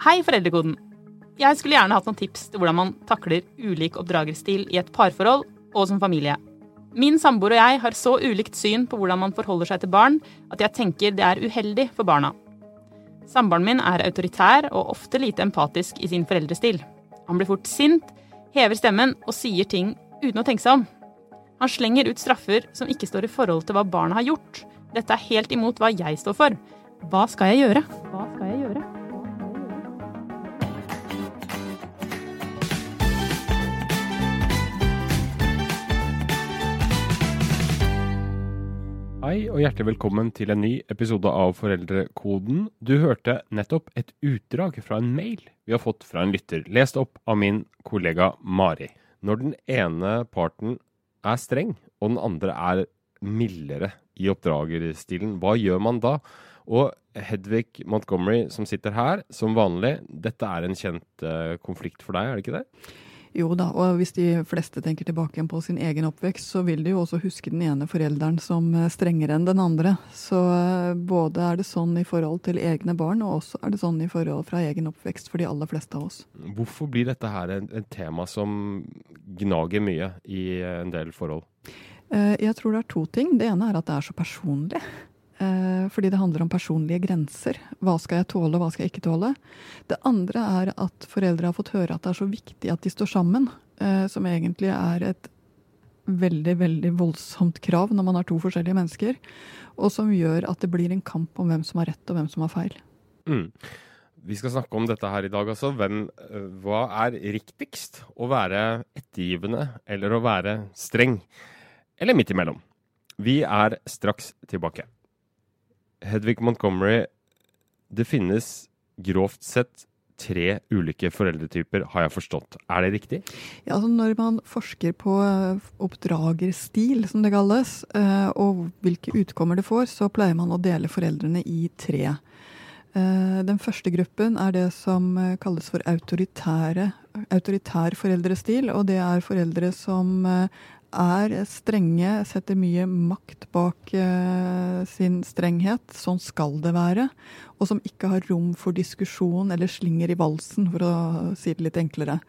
Hei, Foreldrekoden. Jeg skulle gjerne hatt noen tips til hvordan man takler ulik oppdragerstil i et parforhold og som familie. Min samboer og jeg har så ulikt syn på hvordan man forholder seg til barn, at jeg tenker det er uheldig for barna. Samboeren min er autoritær og ofte lite empatisk i sin foreldrestil. Han blir fort sint, hever stemmen og sier ting uten å tenke seg om. Han slenger ut straffer som ikke står i forhold til hva barna har gjort. Dette er helt imot hva jeg står for. Hva skal jeg gjøre? Hva skal jeg Hei og hjertelig velkommen til en ny episode av Foreldrekoden. Du hørte nettopp et utdrag fra en mail vi har fått fra en lytter, lest opp av min kollega Mari. Når den ene parten er streng, og den andre er mildere i oppdragerstilen, hva gjør man da? Og Hedvig Montgomery som sitter her, som vanlig, dette er en kjent uh, konflikt for deg, er det ikke det? Jo da, og hvis de fleste tenker tilbake på sin egen oppvekst, så vil de jo også huske den ene forelderen som eh, strengere enn den andre. Så eh, både er det sånn i forhold til egne barn, og også er det sånn i forhold fra egen oppvekst for de aller fleste av oss. Hvorfor blir dette her et, tema som gnager mye i en del forhold? Jeg tror det er to ting. Det ene er at det er så personlig. Eh, fordi det handler om personlige grenser. Hva skal jeg tåle, og hva skal jeg ikke tåle? Det andre er at foreldre har fått høre at det er så viktig at de står sammen. Eh, som egentlig er et veldig, veldig voldsomt krav når man har to forskjellige mennesker. Og som gjør at det blir en kamp om hvem som har rett og hvem som har feil. Mm. Vi skal snakke om dette her i dag også. Hvem, eh, hva er riktigst? Å være ettergivende eller å være streng? Eller midt imellom? Vi er straks tilbake. Hedvig Montgomery, det finnes grovt sett tre ulike foreldretyper, har jeg forstått. Er det riktig? Ja, altså Når man forsker på eh, oppdragerstil, som det kalles, eh, og hvilke utkommer det får, så pleier man å dele foreldrene i tre. Eh, den første gruppen er det som kalles for autoritær foreldrestil. Og det er foreldre som er strenge, setter mye makt bak eh, sin strenghet. Sånn skal det være. Og som ikke har rom for diskusjon eller slinger i valsen, for å si det litt enklere.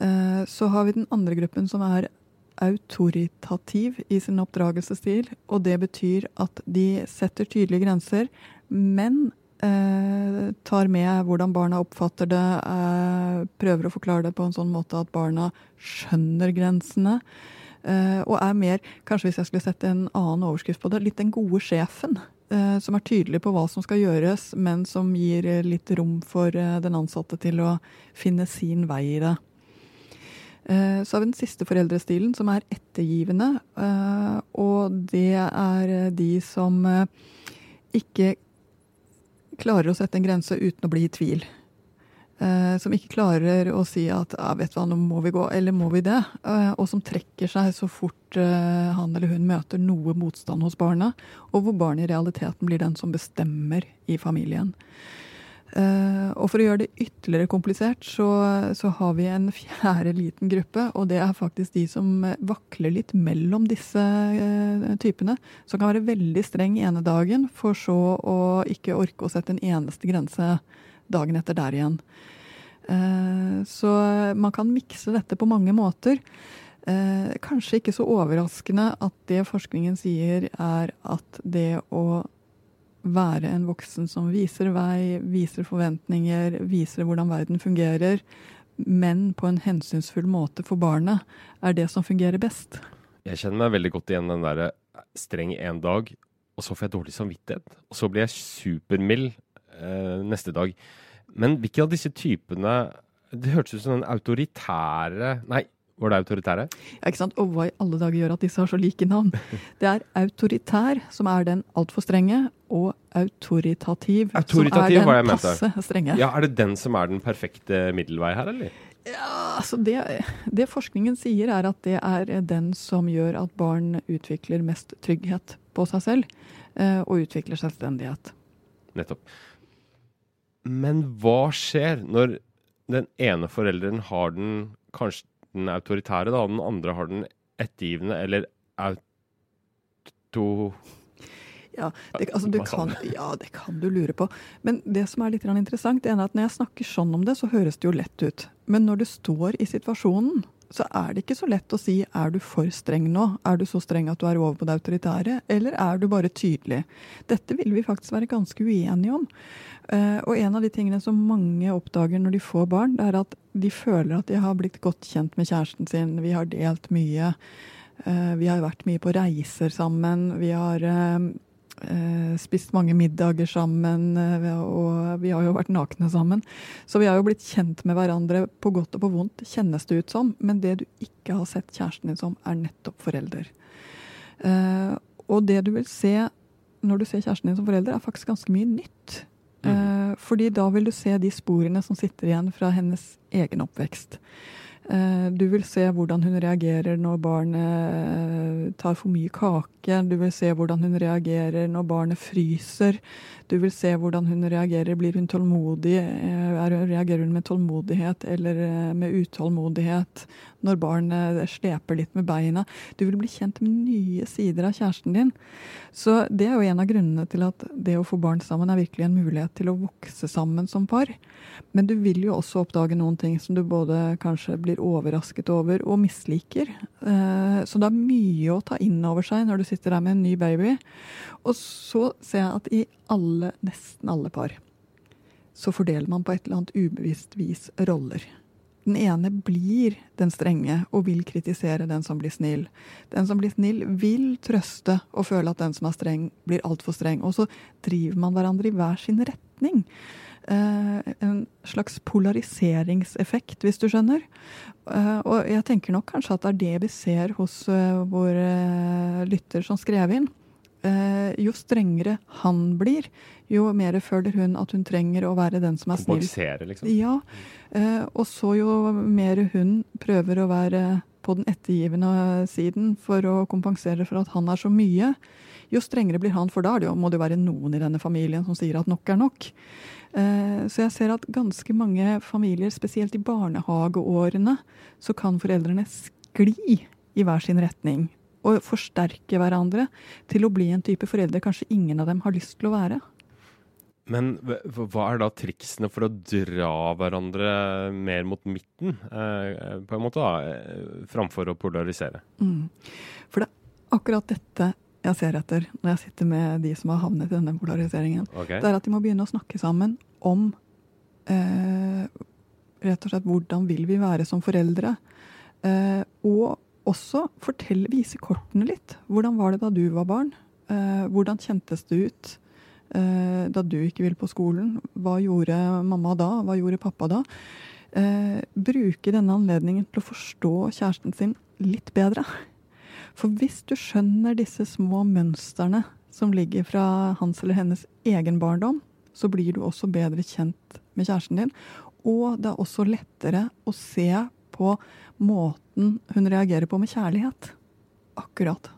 Eh, så har vi den andre gruppen som er autoritativ i sin oppdragelsesstil. Og det betyr at de setter tydelige grenser, men eh, tar med hvordan barna oppfatter det, prøver å forklare det på en sånn måte at barna skjønner grensene. Uh, og er mer, kanskje hvis jeg skulle sette en annen overskrift på det, litt den gode sjefen. Uh, som er tydelig på hva som skal gjøres, men som gir litt rom for den ansatte til å finne sin vei i det. Så har vi den siste foreldrestilen, som er ettergivende. Og det er de som ikke klarer å sette en grense uten å bli i tvil. Uh, som ikke klarer å si at ja, vet du hva, nå må vi gå, eller må vi det? Uh, og som trekker seg så fort uh, han eller hun møter noe motstand hos barna, og hvor barnet i realiteten blir den som bestemmer i familien. og for å gjøre det ytterligere komplisert, så, så, har vi en fjerde liten gruppe, og det er faktisk de som vakler litt mellom disse typene. Som kan være veldig streng ene dagen, for så å ikke orke å sette en eneste grense dagen etter der igjen. Eh, så man kan mikse dette på mange måter. Eh, kanskje ikke så overraskende at det forskningen sier, er at det å være en voksen som viser vei, viser forventninger, viser hvordan verden fungerer, men på en hensynsfull måte for barnet, er det som fungerer best. Jeg kjenner meg veldig godt igjen den derre streng en dag, og så får jeg dårlig samvittighet. Og så blir jeg supermild eh, neste dag. Men hvilke av disse typene Det hørtes ut som den autoritære Nei, var det autoritære? Ja, ikke sant? Og hva i alle dager gjør at disse har så like navn? Det er autoritær, som er den altfor strenge, og autoritativ, autoritativ som er den passe strenge. Ja, Er det den som er den perfekte middelvei her, eller? Ja, altså det, det, forskningen sier, er at det er den som gjør at barn utvikler mest trygghet på seg selv, eh, og utvikler selvstendighet. Nettopp. Men hva skjer når den ene forelderen har den kanskje den autoritære, da, og den andre har den ettergivende eller auto... Ja det, altså, kan, ja, det kan du lure på. Men det som er litt interessant, det er at når jeg snakker sånn om det, så høres det jo lett ut. Men når du står i situasjonen, så er det ikke så lett å si er du for streng nå? Er du så streng at du er over på det autoritære? Eller er du bare tydelig? Dette vil vi faktisk være ganske uenige om. Uh, og en av de tingene som mange oppdager når de får barn, det er at de føler at de har blitt godt kjent med kjæresten sin. Vi har delt mye. Uh, vi har vært mye på reiser sammen. Vi har eh, spist mange middager sammen, eh, og vi har jo vært nakne sammen. Så vi har jo blitt kjent med hverandre på godt og på vondt, kjennes det ut som. Men det du ikke har sett kjæresten din som, er nettopp forelder. Eh, og det du vil se når du ser kjæresten din som forelder, er faktisk ganske mye nytt. Mm. Eh, fordi da vil du se de sporene som sitter igjen fra hennes egen oppvekst. Eh, du vil se hvordan hun reagerer når barnet eh, tar for mye kake. Du vil se hvordan hun reagerer når barnet fryser. Du vil se hvordan hun reagerer. Blir hun tålmodig? Eh, reagerer hun med tålmodighet eller med utålmodighet? Når barnet sleper litt med beina. Du vil bli kjent med nye sider av kjæresten din. Så det er jo en av grunnene til at det å få barn sammen er virkelig en mulighet til å vokse sammen som par. Men du vil jo også oppdage noen ting som du både kanskje blir overrasket over og misliker. Eh, så det er mye å ta inn over seg når du sitter der med en ny baby. Og så ser jeg at i alle, nesten alle par, så fordeler man på et eller annet ubevisst vis roller. Den ene blir den strenge og vil kritisere den som blir snill. Den som blir snill, vil trøste og føle at den som er streng, blir altfor streng. Og så driver man hverandre i hver sin retning. Eh, en slags polariseringseffekt, hvis du skjønner. Eh, og jeg tenker nok kanskje at det er det vi ser hos eh, vår lytter som skrev inn. Jo strengere han blir, jo mer føler hun at hun trenger å være den som er snill. Kompensere, liksom. Ja. Og så jo mer hun prøver å være på den ettergivende siden for å kompensere for at han er så mye, jo strengere blir han, for da må det jo være noen i denne familien som sier at nok er nok. Eh, så jeg ser at ganske mange familier, spesielt i barnehageårene, så kan foreldrene skli i hver sin retning. Og forsterke hverandre til å bli en type foreldre kanskje ingen av dem har lyst til å være. Men hva er da triksene for å dra hverandre mer mot midten, eh, på en måte, da, eh, framfor å polarisere? Mm. For det er akkurat dette jeg ser etter når jeg sitter med de som har havnet i denne polariseringen. Okay. Det er at de må begynne å snakke sammen om eh, rett og slett hvordan vil vi være som foreldre. Eh, og også fortell, vise kortene litt. Hvordan var det da du var barn? Eh, hvordan kjentes det ut eh, da du ikke ville på skolen? Hva gjorde mamma da? Hva gjorde pappa da? Eh, bruke denne anledningen til å forstå kjæresten sin litt bedre. For hvis du skjønner disse små mønstrene som ligger fra hans eller hennes egen barndom, så blir du også bedre kjent med kjæresten din. Og det er også lettere å se på måten hun reagerer på med kjærlighet. Akkurat.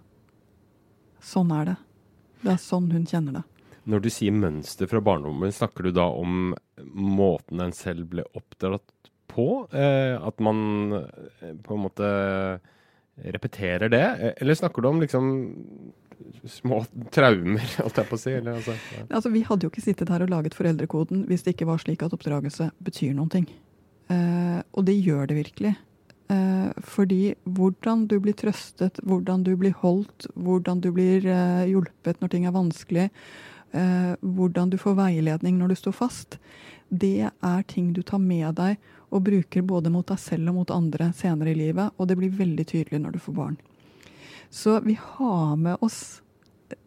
Sånn er det. Det er sånn hun kjenner det. Når du sier mønster fra barndommen, snakker du da om måten en selv ble oppdratt på? Eh, at man eh, på en måte repeterer det? Eller snakker du om liksom små traumer, holdt jeg på å si? Eller, altså, ja. altså, vi hadde jo ikke sittet her og laget foreldrekoden hvis det ikke var slik at oppdragelse betyr noen ting. Eh, og det gjør det virkelig. Eh, fordi hvordan du blir trøstet, hvordan du blir holdt, hvordan du blir eh, hjulpet når ting er vanskelig, hvordan du får veiledning når du står fast, det er ting du tar med deg og bruker både mot deg selv og mot andre senere i livet. Og det blir veldig tydelig når du får barn. Så vi har med oss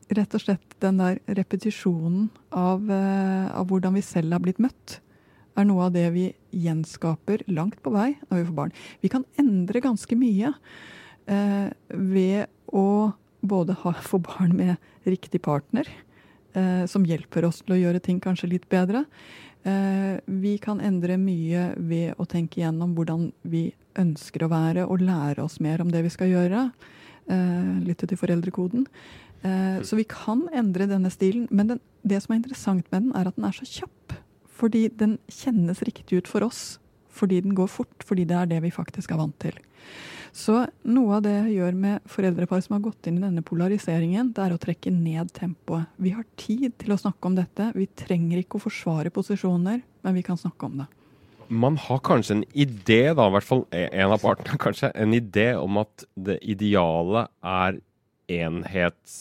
rett og slett den der repetisjonen av, av hvordan vi selv har blitt møtt. Er noe av det vi gjenskaper langt på vei når vi får barn. Vi kan endre ganske mye eh, ved å både ha, få barn med riktig partner, eh, som hjelper oss til å gjøre ting kanskje litt bedre. Eh, vi kan endre mye ved å tenke igjennom hvordan vi ønsker å være, og lære oss mer om det vi skal gjøre. Eh, lytte til foreldrekoden. Eh, så vi kan endre denne stilen. Men den, det som er interessant med den, er at den er så kjapp. Fordi den kjennes riktig ut for oss fordi den går fort, fordi det er det vi faktisk er vant til. Så noe av det jeg gjør med foreldrepar som har gått inn i denne polariseringen, det er å trekke ned tempoet. Vi har tid til å snakke om dette. Vi trenger ikke å forsvare posisjoner, men vi kan snakke om det. Man har kanskje en idé, da, i hvert fall en av partene, kanskje, en idé om at det ideale er enhets,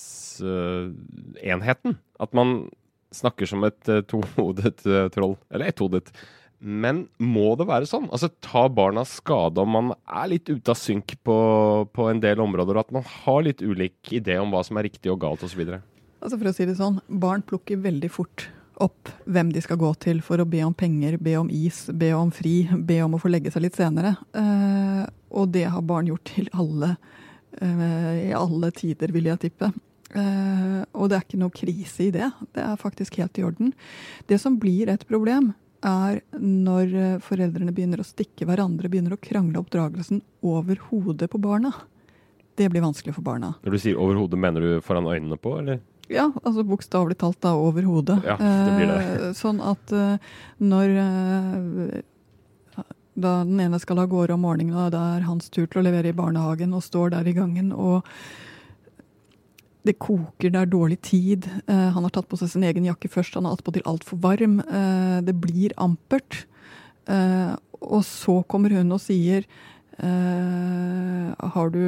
uh, enheten. At man snakker som et uh, tohodet uh, troll. Eller etthodet. Men må det være sånn? Altså, Ta barna skade om man er litt ute av synk på, på, en del områder, og at man har litt ulik idé om hva som er riktig og galt osv.? Altså for å si det sånn, barn plukker veldig fort opp hvem de skal gå til for å be om penger, be om is, be om fri, be om å få legge seg litt senere. Eh, og det har barn gjort til alle, eh, i alle tider, vil jeg tippe. Eh, og det er ikke noe krise i det. Det er faktisk helt i orden. Det som blir et problem, er når eh, foreldrene begynner å stikke hverandre, begynner å krangle oppdragelsen over hodet på barna. Det blir vanskelig for barna. Når du sier over hodet, mener du foran øynene på, eller? Ja, altså bokstavelig talt da over hodet. Ja, det blir det. Uh, sånn at uh, når da den ene skal av gårde om morgenen, og det er hans tur til å levere i barnehagen, og står der i gangen og det koker, det er dårlig tid. Uh, han har tatt på seg sin egen jakke først, han er attpåtil altfor varm. Uh, det blir ampert. Uh, og så kommer hun og sier har du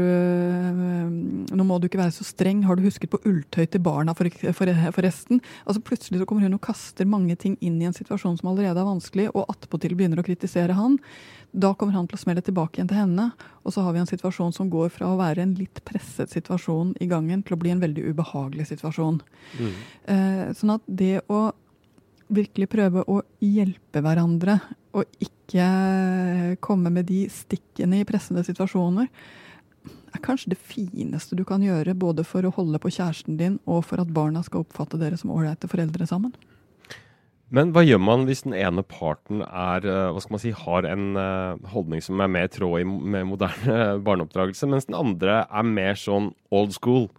Nå må du ikke være så streng. Har du husket på ulltøy til barna, forresten? Altså Plutselig så kommer hun og kaster mange ting inn i en situasjon som allerede er vanskelig, og attpåtil begynner å kritisere han. Da kommer han til å smelle tilbake igjen til henne, og så har vi en situasjon som går fra å være en litt presset situasjon i gangen til å bli en veldig ubehagelig situasjon. Mm. Uh, sånn at det å virkelig prøve å hjelpe hverandre, og ikke komme med de stikkene i pressende situasjoner, er kanskje det fineste du kan gjøre, både for å holde på kjæresten din, og for at barna skal oppfatte dere som ålreite foreldre sammen. Men hva gjør man hvis den ene parten er, eh, hva skal man si, har en uh, holdning som er mer i tråd med moderne barneoppdragelse, mens den andre er mer sånn old school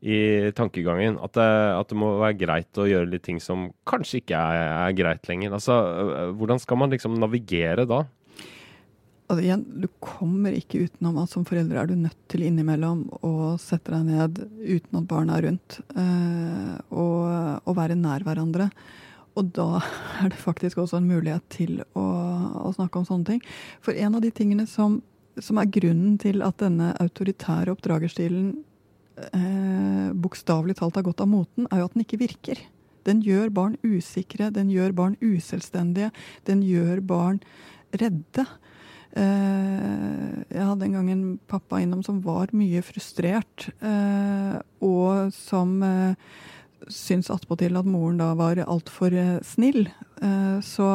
i tankegangen? At det, at det må være greit å gjøre litt ting som kanskje ikke er, er greit lenger. Altså, uh, Hvordan skal man liksom navigere da? Altså igjen, Du kommer ikke utenom at som forelder er du nødt til innimellom å sette deg ned uten at barna er rundt, eh, og, og være nær hverandre. Og da er det faktisk også en mulighet til å, å snakke om sånne ting. For en av de tingene som, som er grunnen til at denne autoritære oppdragerstilen eh, bokstavelig talt har gått av moten, er jo at den ikke virker. Den gjør barn usikre, den gjør barn uselvstendige, den gjør barn redde. Eh, jeg hadde en gang en pappa innom som var mye frustrert, eh, og som eh, syntes attpåtil at moren da var altfor eh, snill. Eh, så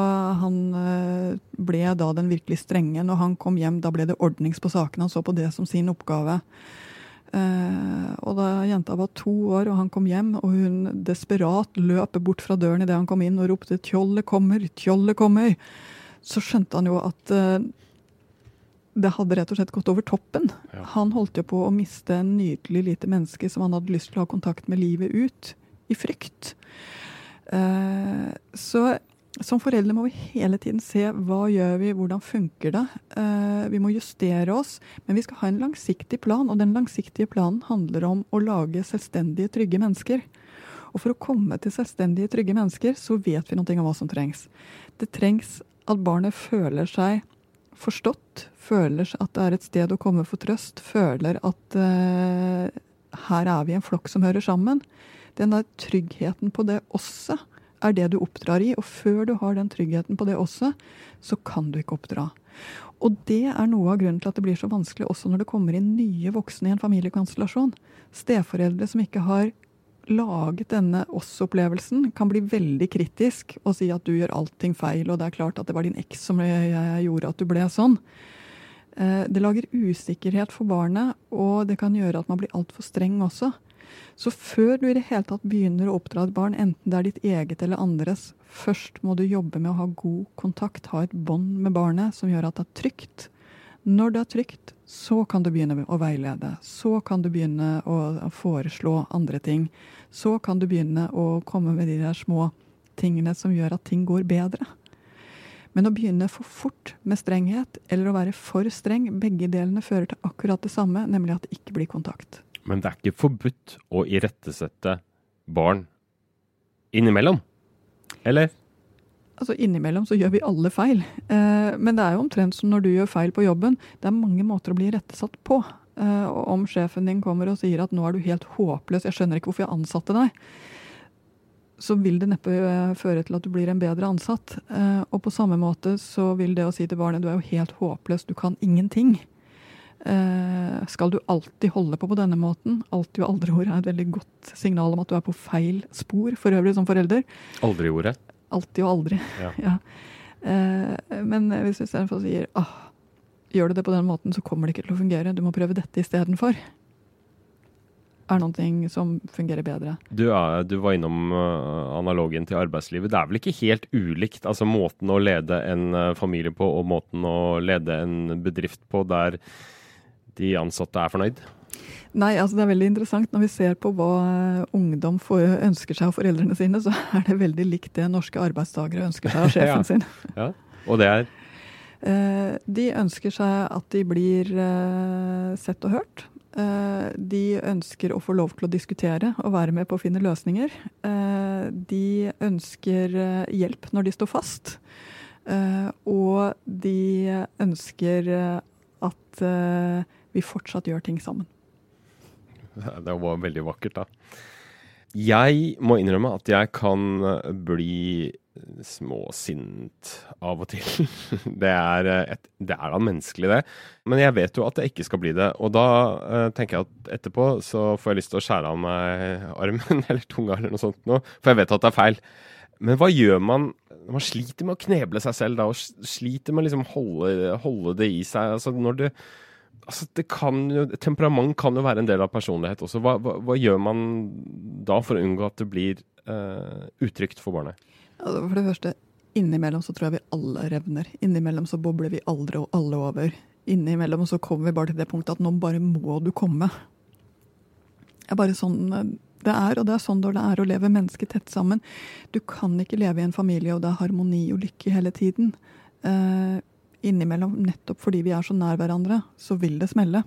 han eh, ble da den virkelig strenge. Når han kom hjem, da ble det ordnings på sakene. Han så på det som sin oppgave. Og da jenta var to år og han kom hjem, og hun desperat løp bort fra døren idet han kom inn og ropte 'Tjollet kommer! Tjollet kommer!' Så skjønte han jo at det hadde rett og slett gått over toppen. Ja. Han holdt jo på å miste en nydelig lite menneske som han hadde lyst til å ha kontakt med livet ut i frykt. Eh, så som foreldre må vi hele tiden se hva gjør vi, hvordan funker det. Eh, vi må justere oss, men vi skal ha en langsiktig plan. Og den langsiktige planen handler om å lage selvstendige, trygge mennesker. Og for å komme til selvstendige, trygge mennesker, så vet vi noe om hva som trengs. Det trengs at barnet føler seg forstått, føler at det er et sted å komme for trøst, føler at uh, her er vi en flokk som hører sammen den der tryggheten på det også er det du oppdrar i. Og før du har den tryggheten på det også, så kan du ikke oppdra. Og det er noe av grunnen til at det blir så vanskelig også når det kommer inn nye voksne i en familiekonstellasjon. Steforeldre som ikke har laget denne oss-opplevelsen, kan bli veldig kritisk og si at du gjør allting feil, og det er klart at det var din eks som gjorde at du ble sånn. Eh, det lager usikkerhet for barnet, og det kan gjøre at man blir altfor streng også. Så før du i det hele tatt begynner å oppdra et barn, enten det er ditt eget eller andres, først må du jobbe med å ha god kontakt, ha et bånd med barnet som gjør at det er trygt. Når det er trygt, så kan du begynne å veilede. Så kan du begynne å foreslå andre ting. Så kan du begynne å komme med de der små tingene som gjør at ting går bedre. Men å begynne for fort med strenghet eller å være for streng, begge delene fører til akkurat det samme, nemlig at det ikke blir kontakt. Men det er ikke forbudt å irettesette barn innimellom? Eller? Altså Innimellom så gjør vi alle feil. Eh, men det er jo omtrent som når du gjør feil på jobben. Det er mange måter å bli irettesatt på. Eh, og om sjefen din kommer og sier at nå er du helt håpløs, jeg skjønner ikke hvorfor jeg ansatte deg, så vil det neppe eh, føre til at du blir en bedre ansatt. Eh, og på samme måte så vil det å si til barnet du er jo helt håpløs, du kan ingenting. Eh, skal du alltid holde på på denne måten? Alltid og aldri-ordet er et veldig godt signal om at du er på feil spor for øvrig som forelder. Aldri-ordet? Alltid og aldri. Ja. ja. Men hvis du istedenfor sier ah, gjør du det på den måten, så kommer det ikke til å fungere, du må prøve dette istedenfor er noe som fungerer bedre. Du, er, du var innom analogen analogien til arbeidslivet. Det er vel ikke helt ulikt? Altså måten å lede en familie på og måten å lede en bedrift på der de ansatte er fornøyd? Nei, altså det er veldig interessant. Når vi ser på hva uh, ungdom ønsker seg av foreldrene sine, så er det veldig likt det norske arbeidstakere ønsker seg av sjefen ja. sin. ja. Og det er? De ønsker seg at de blir sett og hørt. Eh, de ønsker å få lov til å diskutere og være med på å finne løsninger. Eh, de ønsker eh, hjelp når de står fast. Og de ønsker at vi fortsatt gjør ting sammen. Det var veldig vakkert, da. Jeg må innrømme at jeg kan bli småsint av og til. Det er, eh, et, det er da menneskelig, det. Men jeg vet jo at det ikke skal bli det. Og da uh, tenker jeg at etterpå så får jeg lyst til å skjære av meg armen eller tunga eller noe sånt noe, for jeg vet at det er feil. Men hva gjør man når man sliter med å kneble seg selv da, og sliter med å liksom holde, holde, det i seg? Altså når det Altså, det kan jo, temperament kan jo være en del av personlighet også. Hva, hva, hva gjør man da for å unngå at det blir uh, utrygt for barnet? Altså, for det første, innimellom så tror jeg vi alle revner. Innimellom så bobler vi aldri og alle over. Innimellom så kommer vi bare til det punktet at nå bare må du komme. Det er bare sånn eh, det er, og det er sånn det er å leve mennesker tett sammen. Du kan ikke leve i en familie og det er harmoni og lykke hele tiden. Uh, innimellom, nettopp fordi vi er så nær hverandre, så vil det smelle.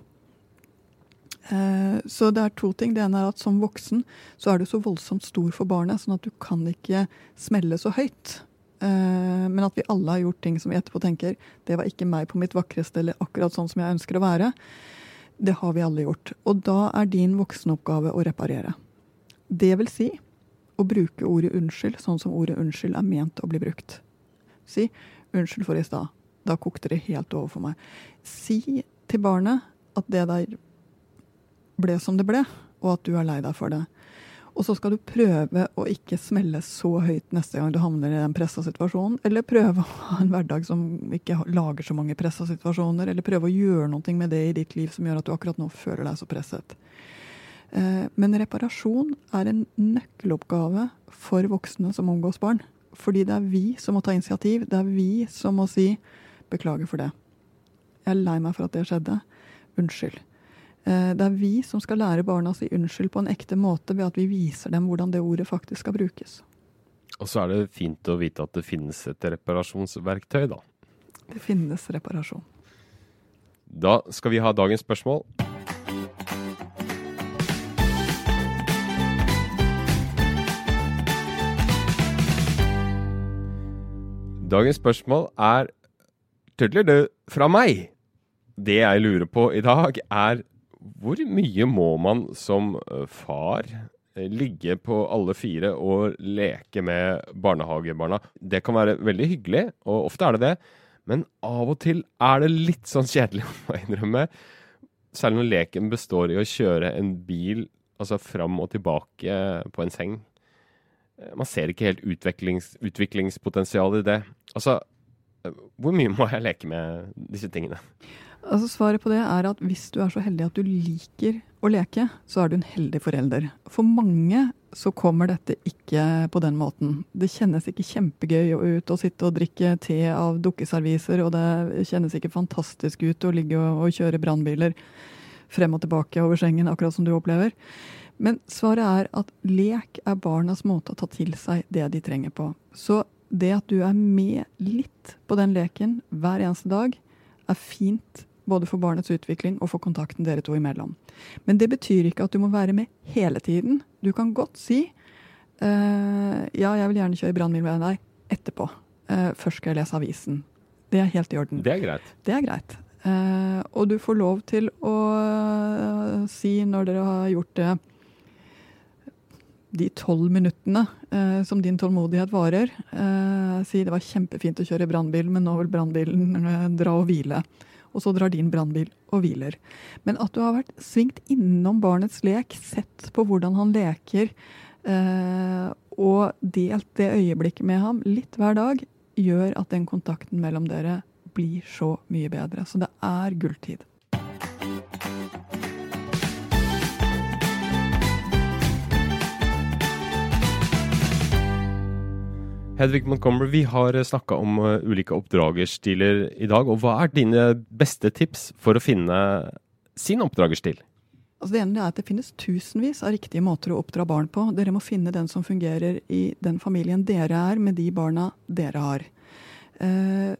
Eh, så det er to ting. Det ene er at som voksen så er du så voldsomt stor for barnet, sånn at du kan ikke smelle så høyt. Eh, men at vi alle har gjort ting som vi etterpå tenker det var ikke meg på mitt vakreste eller akkurat sånn som jeg ønsker å være. Det har vi alle gjort. Og da er din voksenoppgave å reparere. Det vil si å bruke ordet unnskyld sånn som ordet unnskyld er ment å bli brukt. Si 'unnskyld for i stad'. Da kokte det helt over for meg. Si til barnet at det der ble som det ble, og at du er lei deg for det. Og så skal du prøve å ikke smelle så høyt neste gang du havner i den pressa situasjonen. Eller prøve å ha en hverdag som ikke lager så mange pressa situasjoner. Eller prøve å gjøre noe med det i ditt liv som gjør at du akkurat nå føler deg så presset. Eh, men reparasjon er en nøkkeloppgave for voksne som omgås barn. Fordi det er vi som må ta initiativ. Det er vi som må si 'beklager for det'. Jeg er lei meg for at det skjedde. Unnskyld. Eh, det er vi som skal lære barna å si unnskyld på en ekte måte ved at vi viser dem hvordan det ordet faktisk skal brukes. Og så er det fint å vite at det finnes et reparasjonsverktøy, da. Det finnes reparasjon. Da skal vi ha dagens spørsmål. Dagens spørsmål er fra meg. Det jeg lurer på i dag, er hvor mye må man som eh, far eh, ligge på alle fire og leke med barnehagebarna? Det kan være veldig hyggelig, og ofte er det det. Men av og til er det litt sånn kjedelig, jeg innrømme. Særlig når leken består i å kjøre en bil altså fram og tilbake på en seng. Eh, man ser ikke helt utviklings, utviklingspotensial i det. Altså, hvor mye må jeg leke med disse tingene? Altså Svaret på det er at hvis du er så heldig at du liker å leke, så er du en heldig forelder. For mange så kommer dette ikke på den måten. Det kjennes ikke kjempegøy ut å sitte og drikke te av dukkeserviser, og det kjennes ikke fantastisk ut å ligge og, kjøre brannbiler frem og tilbake over sengen, akkurat som du opplever. Men svaret er at lek er barnas måte å ta til seg det de trenger på. Så det at du er med litt på den leken hver eneste dag, er fint både for barnets utvikling og for kontakten dere to imellom. Men det betyr ikke at du må være med hele tiden. Du kan godt si uh, ja, jeg vil gjerne kjøre brannbil med deg etterpå. Uh, først skal jeg lese avisen. Det er helt i orden. Det er greit. Det er greit. Uh, og du får lov til å si når dere har gjort det de tolv minuttene eh, som din tålmodighet varer. Eh, si det var kjempefint å kjøre brannbil, men nå vil brannbilen eh, dra og hvile. Og så drar din brannbil og hviler. Men at du har vært svingt innom barnets lek, sett på hvordan han leker, eh, og delt det øyeblikket med ham litt hver dag, gjør at den kontakten mellom dere blir så mye bedre. Så det er gulltid. Hedvig Montgomery, vi har snakka om uh, ulike oppdragerstiler i dag. og Hva er dine beste tips for å finne sin oppdragerstil? Altså det ene er at det finnes tusenvis av riktige måter å oppdra barn på. Dere må finne den som fungerer i den familien dere er, med de barna dere har. Eh,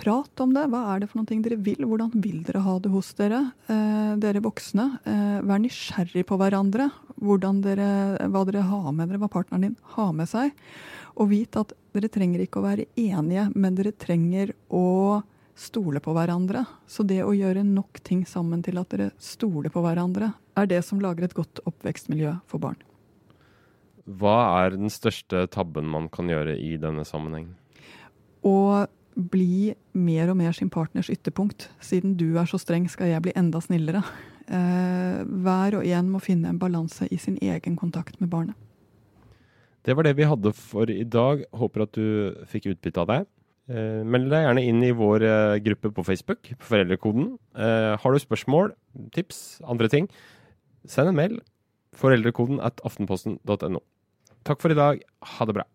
prat om det. Hva er det for noe dere vil? Hvordan vil dere ha det hos dere? Eh, dere voksne. Eh, vær nysgjerrig på hverandre. Dere, hva dere har med dere, hva partneren din har med seg. Og vit at dere trenger ikke å være enige, men dere trenger å stole på hverandre. Så det å gjøre nok ting sammen til at dere stoler på hverandre, er det som lager et godt oppvekstmiljø for barn. Hva er den største tabben man kan gjøre i denne sammenhengen? Å bli mer og mer sin partners ytterpunkt. Siden du er så streng, skal jeg bli enda snillere. Eh, hver og en må finne en balanse i sin egen kontakt med barnet. Det var det vi hadde for i dag. Håper at du fikk utbytte av det. Eh, meld deg gjerne inn i vår eh, gruppe på Facebook, Foreldrekoden. Eh, har du spørsmål, tips, andre ting, send en mail. Foreldrekoden at aftenposten.no. Takk for i dag. Ha det bra.